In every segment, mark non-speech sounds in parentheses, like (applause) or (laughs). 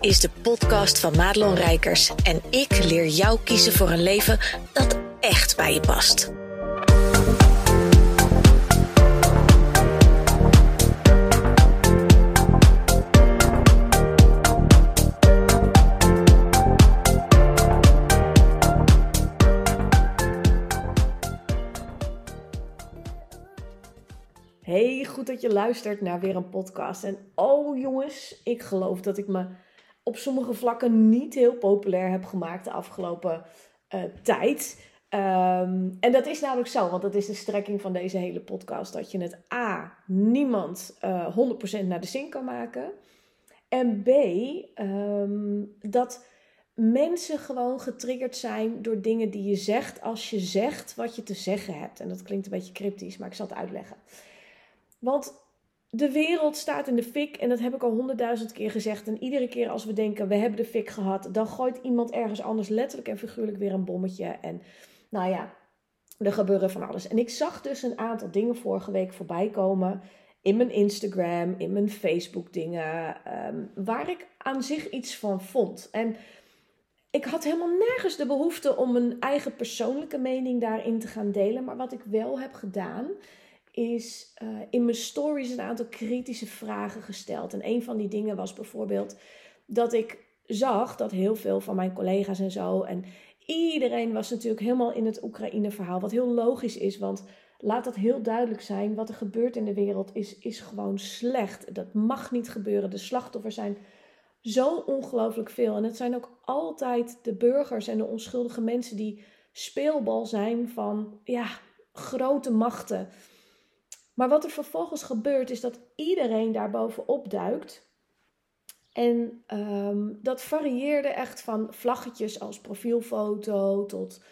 is de podcast van Madelon Rijkers en ik leer jou kiezen voor een leven dat echt bij je past. Hey, goed dat je luistert naar weer een podcast. En oh jongens, ik geloof dat ik me op sommige vlakken niet heel populair heb gemaakt de afgelopen uh, tijd. Um, en dat is namelijk zo, want dat is de strekking van deze hele podcast. Dat je het A, niemand uh, 100% naar de zin kan maken. En B, um, dat mensen gewoon getriggerd zijn door dingen die je zegt als je zegt wat je te zeggen hebt. En dat klinkt een beetje cryptisch, maar ik zal het uitleggen. Want de wereld staat in de fik en dat heb ik al honderdduizend keer gezegd. En iedere keer als we denken we hebben de fik gehad, dan gooit iemand ergens anders letterlijk en figuurlijk weer een bommetje. En nou ja, er gebeuren van alles. En ik zag dus een aantal dingen vorige week voorbij komen in mijn Instagram, in mijn Facebook dingen, um, waar ik aan zich iets van vond. En ik had helemaal nergens de behoefte om mijn eigen persoonlijke mening daarin te gaan delen. Maar wat ik wel heb gedaan, is uh, in mijn stories een aantal kritische vragen gesteld. En een van die dingen was bijvoorbeeld dat ik zag dat heel veel van mijn collega's en zo. En iedereen was natuurlijk helemaal in het Oekraïne-verhaal. Wat heel logisch is, want laat dat heel duidelijk zijn. Wat er gebeurt in de wereld is, is gewoon slecht. Dat mag niet gebeuren. De slachtoffers zijn zo ongelooflijk veel. En het zijn ook altijd de burgers en de onschuldige mensen die speelbal zijn van ja, grote machten. Maar wat er vervolgens gebeurt is dat iedereen daar bovenop duikt. En um, dat varieerde echt van vlaggetjes als profielfoto tot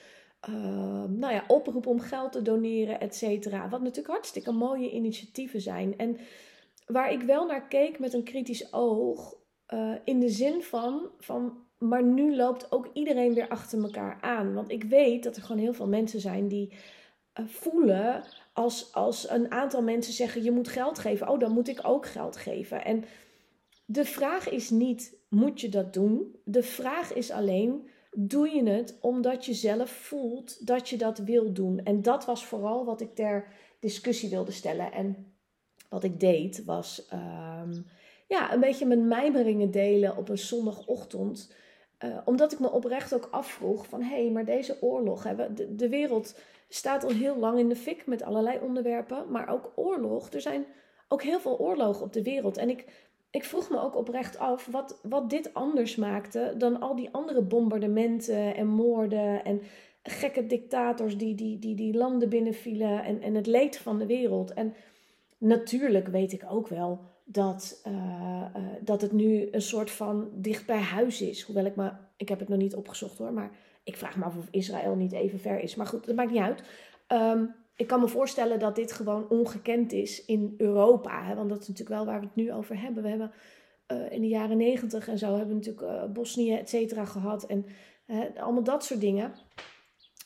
uh, nou ja, oproep om geld te doneren, et cetera. Wat natuurlijk hartstikke mooie initiatieven zijn. En waar ik wel naar keek met een kritisch oog, uh, in de zin van, van, maar nu loopt ook iedereen weer achter elkaar aan. Want ik weet dat er gewoon heel veel mensen zijn die uh, voelen als, als een aantal mensen zeggen: je moet geld geven, oh, dan moet ik ook geld geven. En de vraag is niet: moet je dat doen? De vraag is alleen: doe je het omdat je zelf voelt dat je dat wil doen? En dat was vooral wat ik ter discussie wilde stellen. En wat ik deed was um, ja, een beetje mijn mijmeringen delen op een zondagochtend. Uh, omdat ik me oprecht ook afvroeg van hé, hey, maar deze oorlog, hè, de wereld staat al heel lang in de fik met allerlei onderwerpen, maar ook oorlog. Er zijn ook heel veel oorlogen op de wereld. En ik, ik vroeg me ook oprecht af wat, wat dit anders maakte dan al die andere bombardementen en moorden en gekke dictators die, die, die, die landen binnenvielen en, en het leed van de wereld. En natuurlijk weet ik ook wel dat, uh, uh, dat het nu een soort van dicht bij huis is. Hoewel ik maar, ik heb het nog niet opgezocht hoor, maar ik vraag me af of Israël niet even ver is. Maar goed, dat maakt niet uit. Um, ik kan me voorstellen dat dit gewoon ongekend is in Europa. Hè? Want dat is natuurlijk wel waar we het nu over hebben. We hebben uh, in de jaren negentig en zo hebben we natuurlijk uh, Bosnië, et cetera, gehad. En allemaal dat soort dingen.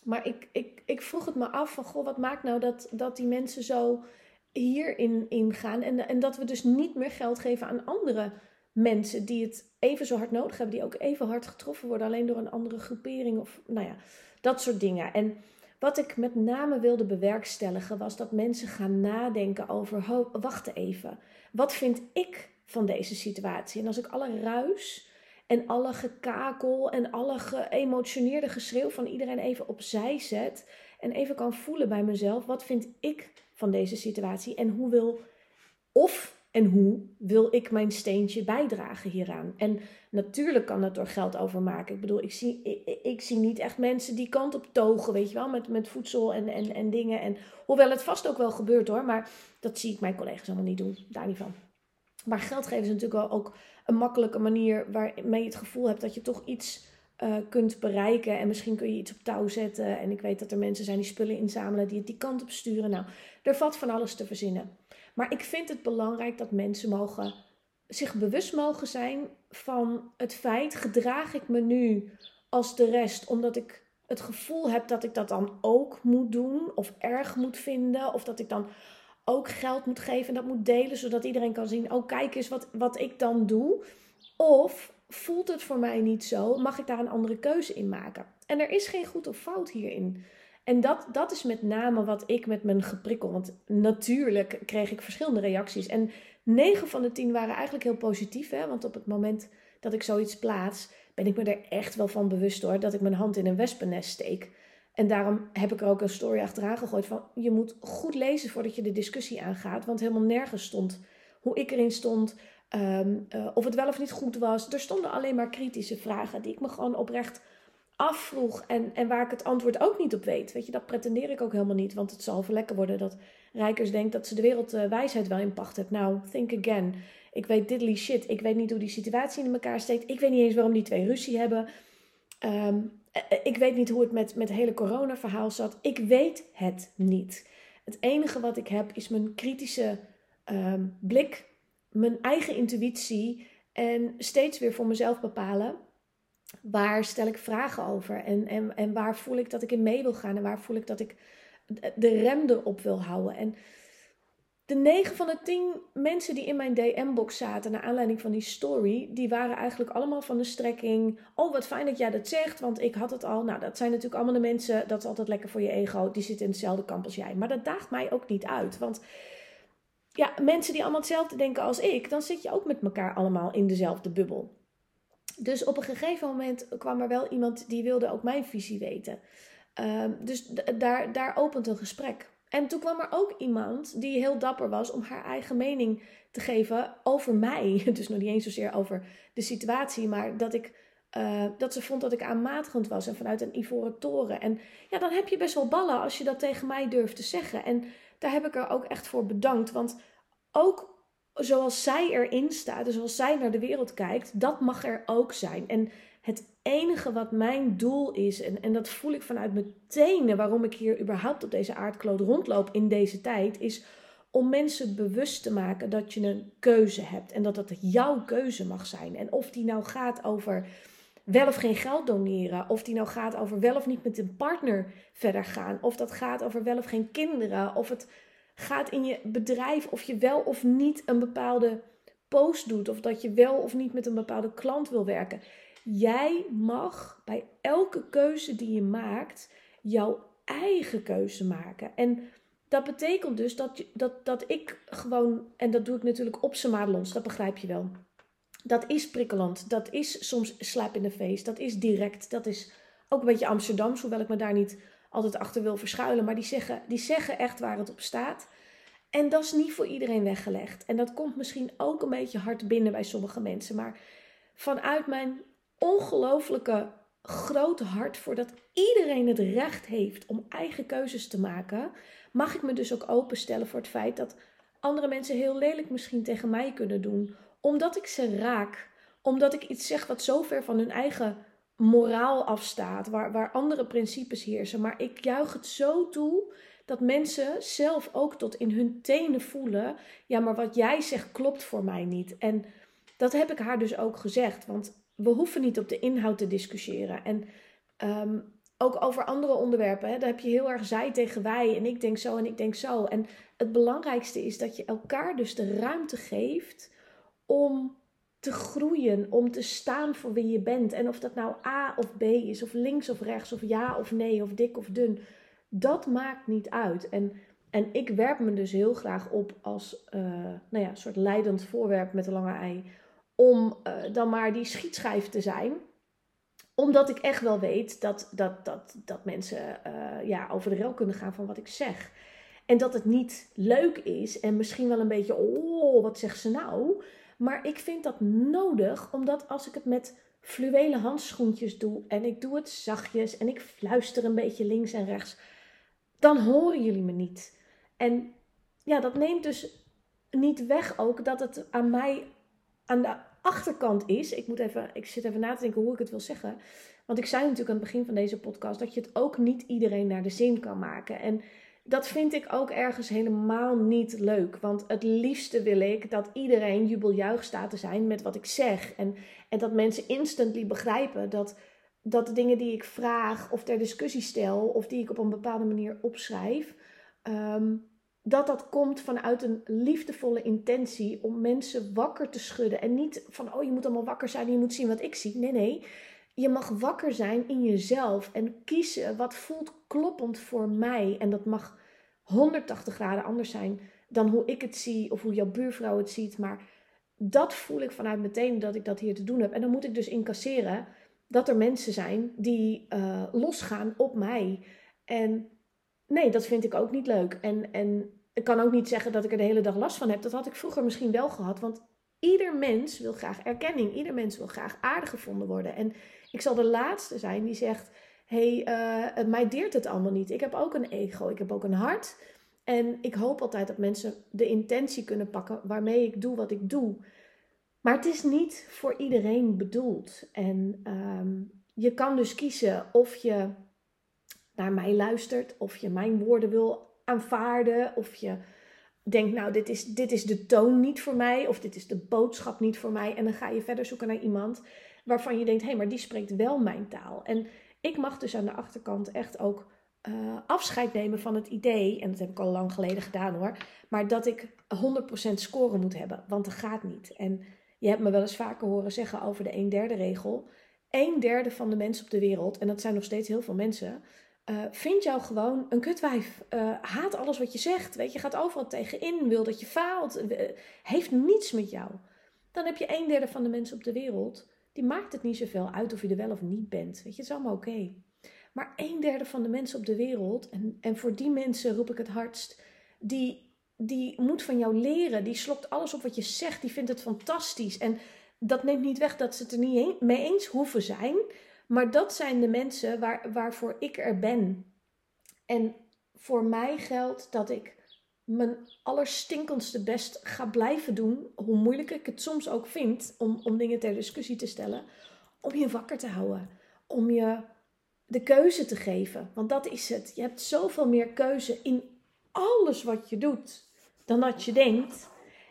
Maar ik, ik, ik vroeg het me af van, goh, wat maakt nou dat, dat die mensen zo hierin ingaan? En, en dat we dus niet meer geld geven aan andere mensen die het even zo hard nodig hebben, die ook even hard getroffen worden, alleen door een andere groepering of nou ja, dat soort dingen. En wat ik met name wilde bewerkstelligen was dat mensen gaan nadenken over, wacht even, wat vind ik van deze situatie? En als ik alle ruis en alle gekakel en alle geëmotioneerde geschreeuw van iedereen even opzij zet en even kan voelen bij mezelf, wat vind ik van deze situatie en hoe wil of en hoe wil ik mijn steentje bijdragen hieraan? En natuurlijk kan dat door geld overmaken. Ik bedoel, ik zie, ik, zie niet echt mensen die kant op togen, weet je wel, met, met voedsel en, en, en dingen. En, hoewel het vast ook wel gebeurt hoor, maar dat zie ik mijn collega's allemaal niet doen. Daar niet van. Maar geld geven is natuurlijk wel ook een makkelijke manier waarmee je het gevoel hebt dat je toch iets uh, kunt bereiken. En misschien kun je iets op touw zetten. En ik weet dat er mensen zijn die spullen inzamelen, die het die kant op sturen. Nou, er valt van alles te verzinnen. Maar ik vind het belangrijk dat mensen mogen, zich bewust mogen zijn van het feit: gedraag ik me nu als de rest omdat ik het gevoel heb dat ik dat dan ook moet doen, of erg moet vinden, of dat ik dan ook geld moet geven en dat moet delen, zodat iedereen kan zien: oh, kijk eens wat, wat ik dan doe. Of voelt het voor mij niet zo? Mag ik daar een andere keuze in maken? En er is geen goed of fout hierin. En dat, dat is met name wat ik met mijn geprikkel. Want natuurlijk kreeg ik verschillende reacties. En 9 van de 10 waren eigenlijk heel positief. Hè? Want op het moment dat ik zoiets plaats, ben ik me er echt wel van bewust hoor. Dat ik mijn hand in een wespennest steek. En daarom heb ik er ook een story achteraan gegooid van je moet goed lezen voordat je de discussie aangaat. Want helemaal nergens stond hoe ik erin stond, ehm, eh, of het wel of niet goed was. Er stonden alleen maar kritische vragen die ik me gewoon oprecht afvroeg en, en waar ik het antwoord ook niet op weet. Weet je, dat pretendeer ik ook helemaal niet, want het zal verlekker worden dat Rijkers denkt dat ze de wereldwijsheid wel in pacht heeft. Nou, think again. Ik weet diddly shit. Ik weet niet hoe die situatie in elkaar steekt. Ik weet niet eens waarom die twee ruzie hebben. Ehm, eh, eh, ik weet niet hoe het met, met het hele corona-verhaal zat. Ik weet het niet. Het enige wat ik heb is mijn kritische ehm, blik, mijn eigen intuïtie en steeds weer voor mezelf bepalen waar stel ik vragen over en, en, en waar voel ik dat ik in mee wil gaan en waar voel ik dat ik de rem erop wil houden. En de 9 van de 10 mensen die in mijn DM-box zaten naar aanleiding van die story, die waren eigenlijk allemaal van de strekking. Oh, wat fijn dat jij dat zegt, want ik had het al. Nou, dat zijn natuurlijk allemaal de mensen, dat is altijd lekker voor je ego, die zitten in hetzelfde kamp als jij. Maar dat daagt mij ook niet uit, want ja, mensen die allemaal hetzelfde denken als ik, dan zit je ook met elkaar allemaal in dezelfde bubbel. Dus op een gegeven moment kwam er wel iemand die wilde ook mijn visie weten. Uh, dus daar, daar opent een gesprek. En toen kwam er ook iemand die heel dapper was om haar eigen mening te geven over mij. (laughs) Dus nog niet eens zozeer over de situatie, maar dat, ik, uh, dat ze vond dat ik aanmatigend was en vanuit een ivoren toren. En ja, dan heb je best wel ballen als je dat tegen mij durft te zeggen. En daar heb ik er ook echt voor bedankt. Want ook zoals zij erin staat, dus zoals zij naar de wereld kijkt, dat mag er ook zijn. En het enige wat mijn doel is, en, en dat voel ik vanuit mijn tenen, waarom ik hier überhaupt op deze aardkloot rondloop in deze tijd, is om mensen bewust te maken dat je een keuze hebt en dat dat jouw keuze mag zijn. En of die nou gaat over wel of geen geld doneren, of die nou gaat over wel of niet met een partner verder gaan, of dat gaat over wel of geen kinderen, of het gaat in je bedrijf of je wel of niet een bepaalde post doet of dat je wel of niet met een bepaalde klant wil werken. Jij mag bij elke keuze die je maakt jouw eigen keuze maken. En dat betekent dus dat, dat, dat ik gewoon, en dat doe ik natuurlijk op Madelons, dat begrijp je wel. Dat is prikkelend, dat is soms slap in de face, dat is direct, dat is ook een beetje Amsterdams, hoewel ik me daar niet altijd achter wil verschuilen. Maar die zeggen, die zeggen echt waar het op staat. En dat is niet voor iedereen weggelegd. En dat komt misschien ook een beetje hard binnen bij sommige mensen. Maar vanuit mijn ongelooflijke grote hart voor dat iedereen het recht heeft om eigen keuzes te maken, mag ik me dus ook openstellen voor het feit dat andere mensen heel lelijk misschien tegen mij kunnen doen, omdat ik ze raak, omdat ik iets zeg wat zo ver van hun eigen moraal afstaat, waar, waar andere principes heersen. Maar ik juich het zo toe dat mensen zelf ook tot in hun tenen voelen: ja, maar wat jij zegt klopt voor mij niet. En dat heb ik haar dus ook gezegd, want we hoeven niet op de inhoud te discussiëren. En ehm, ook over andere onderwerpen, hè, daar heb je heel erg zij tegen wij en ik denk zo en ik denk zo. En het belangrijkste is dat je elkaar dus de ruimte geeft om te groeien, om te staan voor wie je bent. En of dat nou A of B is, of links of rechts, of ja of nee, of dik of dun, dat maakt niet uit. En, en ik werp me dus heel graag op als uh, nou ja, soort leidend voorwerp met een lange ei, om uh, dan maar die schietschijf te zijn omdat ik echt wel weet dat, dat, dat, dat mensen uh, ja, over de rel kunnen gaan van wat ik zeg. En dat het niet leuk is en misschien wel een beetje, oh, wat zegt ze nou? Maar ik vind dat nodig, omdat als ik het met fluwelen handschoentjes doe en ik doe het zachtjes en ik fluister een beetje links en rechts, dan horen jullie me niet. En ja, dat neemt dus niet weg ook dat het aan mij aan de achterkant is. Ik moet even, ik zit even na te denken hoe ik het wil zeggen. Want ik zei natuurlijk aan het begin van deze podcast dat je het ook niet iedereen naar de zin kan maken. En dat vind ik ook ergens helemaal niet leuk. Want het liefste wil ik dat iedereen jubeljuich staat te zijn met wat ik zeg. En, en dat mensen instantly begrijpen dat, dat de dingen die ik vraag of ter discussie stel... of die ik op een bepaalde manier opschrijf... Ehm, dat dat komt vanuit een liefdevolle intentie om mensen wakker te schudden. En niet van, oh je moet allemaal wakker zijn en je moet zien wat ik zie. Nee, nee. Je mag wakker zijn in jezelf en kiezen wat voelt kloppend voor mij. En dat mag 180 graden anders zijn dan hoe ik het zie of hoe jouw buurvrouw het ziet. Maar dat voel ik vanuit meteen dat ik dat hier te doen heb. En dan moet ik dus incasseren dat er mensen zijn die uh, losgaan op mij. En nee, dat vind ik ook niet leuk. En, en ik kan ook niet zeggen dat ik er de hele dag last van heb. Dat had ik vroeger misschien wel gehad. Want ieder mens wil graag erkenning. Ieder mens wil graag aardig gevonden worden. En ik zal de laatste zijn die zegt: hey, uh, mij deert het allemaal niet. Ik heb ook een ego. Ik heb ook een hart. En ik hoop altijd dat mensen de intentie kunnen pakken waarmee ik doe wat ik doe. Maar het is niet voor iedereen bedoeld. En ehm, je kan dus kiezen of je naar mij luistert, of je mijn woorden wil aanvaarden, of je denkt, nou, dit is, dit is de toon niet voor mij, of dit is de boodschap niet voor mij. En dan ga je verder zoeken naar iemand waarvan je denkt, hé, hey, maar die spreekt wel mijn taal. En ik mag dus aan de achterkant echt ook uh, afscheid nemen van het idee, en dat heb ik al lang geleden gedaan hoor, maar dat ik 100% scoren moet hebben, want dat gaat niet. En je hebt me wel eens vaker horen zeggen over de een derde regel. Een derde van de mensen op de wereld, en dat zijn nog steeds heel veel mensen, uh, vindt jou gewoon een kutwijf. Uh, haat alles wat je zegt. Weet je, gaat overal tegenin, wil dat je faalt. heeft niets met jou. Dan heb je een derde van de mensen op de wereld, die maakt het niet zoveel uit of je er wel of niet bent. Weet je, het is allemaal oké. Maar een derde van de mensen op de wereld, en, en voor die mensen roep ik het hardst, die die moet van jou leren. Die slokt alles op wat je zegt. Die vindt het fantastisch. En dat neemt niet weg dat ze het er niet mee eens hoeven zijn. Maar dat zijn de mensen waar, waarvoor ik er ben. En voor mij geldt dat ik mijn allerstinkendste best ga blijven doen. Hoe moeilijk ik het soms ook vind om, om dingen ter discussie te stellen. Om je wakker te houden. Om je de keuze te geven. Want dat is het. Je hebt zoveel meer keuze in alles wat je doet dan dat je denkt.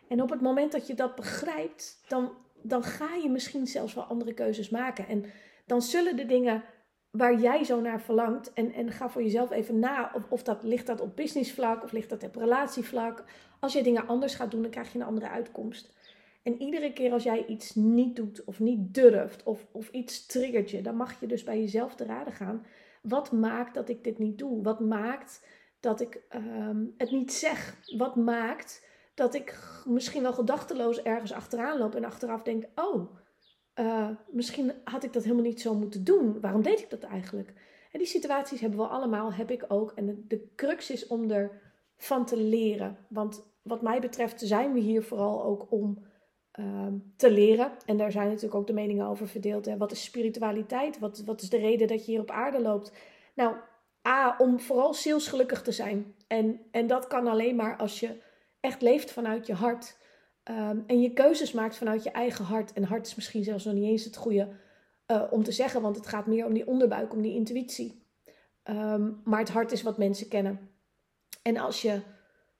En op het moment dat je dat begrijpt, dan, dan ga je misschien zelfs wel andere keuzes maken. En dan zullen de dingen waar jij zo naar verlangt, en, en ga voor jezelf even na, of, of dat, ligt dat op businessvlak of ligt dat op relatievlak. Als je dingen anders gaat doen, dan krijg je een andere uitkomst. En iedere keer als jij iets niet doet of niet durft of, of iets triggert je, dan mag je dus bij jezelf te raden gaan. Wat maakt dat ik dit niet doe? Wat maakt dat ik ehm, het niet zeg. Wat maakt dat ik misschien wel gedachteloos ergens achteraan loop en achteraf denk: oh, uh, misschien had ik dat helemaal niet zo moeten doen. Waarom deed ik dat eigenlijk? En die situaties hebben we allemaal, heb ik ook. En de, de crux is om ervan te leren. Want wat mij betreft zijn we hier vooral ook om ehm, te leren. En daar zijn natuurlijk ook de meningen over verdeeld. Hè. Wat is spiritualiteit? Wat, wat is de reden dat je hier op aarde loopt? Nou, A, om vooral zielsgelukkig te zijn. En, en dat kan alleen maar als je echt leeft vanuit je hart. Ehm, en je keuzes maakt vanuit je eigen hart. En hart is misschien zelfs nog niet eens het goede uh, om te zeggen, want het gaat meer om die onderbuik, om die intuïtie. Um, maar het hart is wat mensen kennen. En als je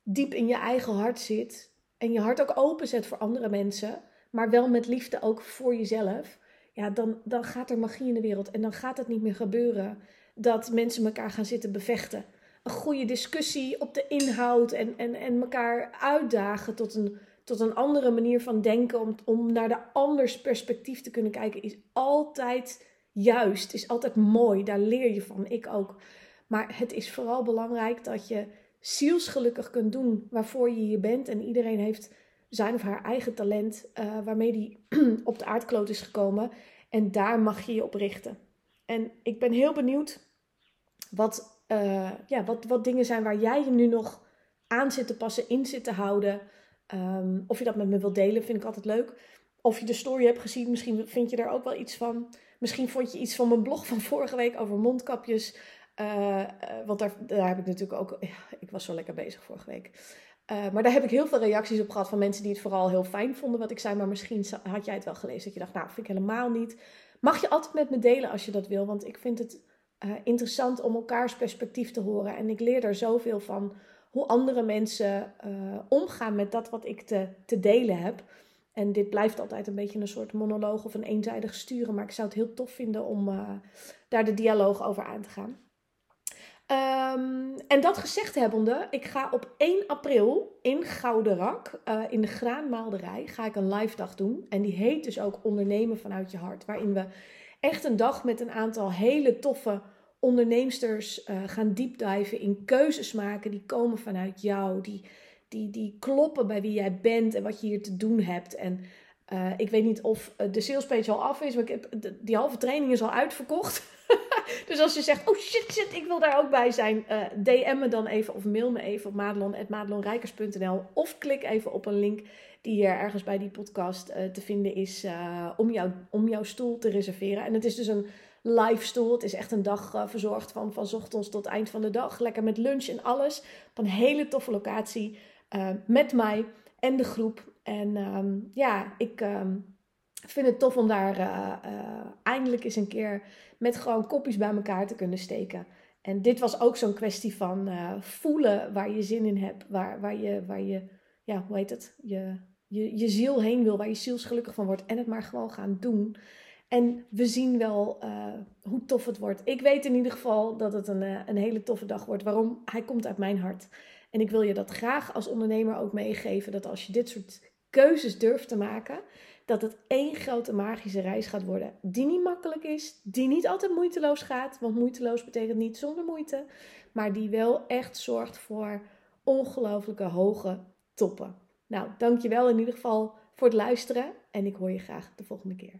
diep in je eigen hart zit en je hart ook openzet voor andere mensen, maar wel met liefde ook voor jezelf, ja, dan, dan gaat er magie in de wereld en dan gaat het niet meer gebeuren dat mensen elkaar gaan zitten bevechten. Een goede discussie op de inhoud en, en, en elkaar uitdagen tot een, tot een andere manier van denken, om, om naar de anders perspectief te kunnen kijken, is altijd juist, is altijd mooi. Daar leer je van, ik ook. Maar het is vooral belangrijk dat je zielsgelukkig kunt doen waarvoor je hier bent. En iedereen heeft zijn of haar eigen talent uh, waarmee die (clears throat) op de aardkloot is gekomen. En daar mag je je op richten. En ik ben heel benieuwd wat, uh, ja, wat, wat dingen zijn waar jij je nu nog aan zit te passen, in zit te houden. Um, of je dat met me wilt delen, vind ik altijd leuk. Of je de story hebt gezien, misschien vind je daar ook wel iets van. Misschien vond je iets van mijn blog van vorige week over mondkapjes. Uh, want daar, daar heb ik natuurlijk ook. Ik was zo lekker bezig vorige week. Uh, maar daar heb ik heel veel reacties op gehad van mensen die het vooral heel fijn vonden wat ik zei. Maar misschien had jij het wel gelezen dat je dacht, nou, vind ik helemaal niet. Mag je altijd met me delen als je dat wil, want ik vind het interessant om elkaars perspectief te horen. En ik leer er zoveel van hoe andere mensen uh, omgaan met dat wat ik te, te delen heb. En dit blijft altijd een beetje een soort monoloog of een eenzijdig sturen. Maar ik zou het heel tof vinden om uh, daar de dialoog over aan te gaan. Ehm, en dat gezegd hebbende, ik ga op 1 april in Gouderak, uh, in de Graanmaalderij, ga ik een live dag doen. En die heet dus ook Ondernemen vanuit je hart. Waarin we echt een dag met een aantal hele toffe onderneemsters uh, gaan diepdiven in keuzes maken. Die komen vanuit jou, die, die, die kloppen bij wie jij bent en wat je hier te doen hebt. En uh, ik weet niet of de salespage al af is, maar ik heb, die halve training is al uitverkocht. (laughs) dus als je zegt, oh shit, shit, ik wil daar ook bij zijn, DM me dan even of mail me even op madelon.madelonrijkers.nl of klik even op een link die hier ergens bij die podcast te vinden is om, jou, om jouw stoel te reserveren. En het is dus een live. Het is echt een dag verzorgd van, van ochtends tot eind van de dag. Lekker met lunch en alles. Op een hele toffe locatie met mij en de groep. En um, ja, ik... Um, vind het tof om daar uh, eindelijk eens een keer met gewoon kopjes bij elkaar te kunnen steken. En dit was ook zo'n kwestie van voelen waar je zin in hebt, waar, waar, je, waar je, ja, hoe heet het, je, je, je ziel heen wil, waar je zielsgelukkig van wordt en het maar gewoon gaan doen. En we zien wel hoe tof het wordt. Ik weet in ieder geval dat het een, een hele toffe dag wordt. Waarom? Hij komt uit mijn hart. En ik wil je dat graag als ondernemer ook meegeven. Dat als je dit soort keuzes durft te maken, dat het één grote magische reis gaat worden. Die niet makkelijk is, die niet altijd moeiteloos gaat, want moeiteloos betekent niet zonder moeite, maar die wel echt zorgt voor ongelooflijke hoge toppen. Nou, dankjewel in ieder geval voor het luisteren en ik hoor je graag de volgende keer.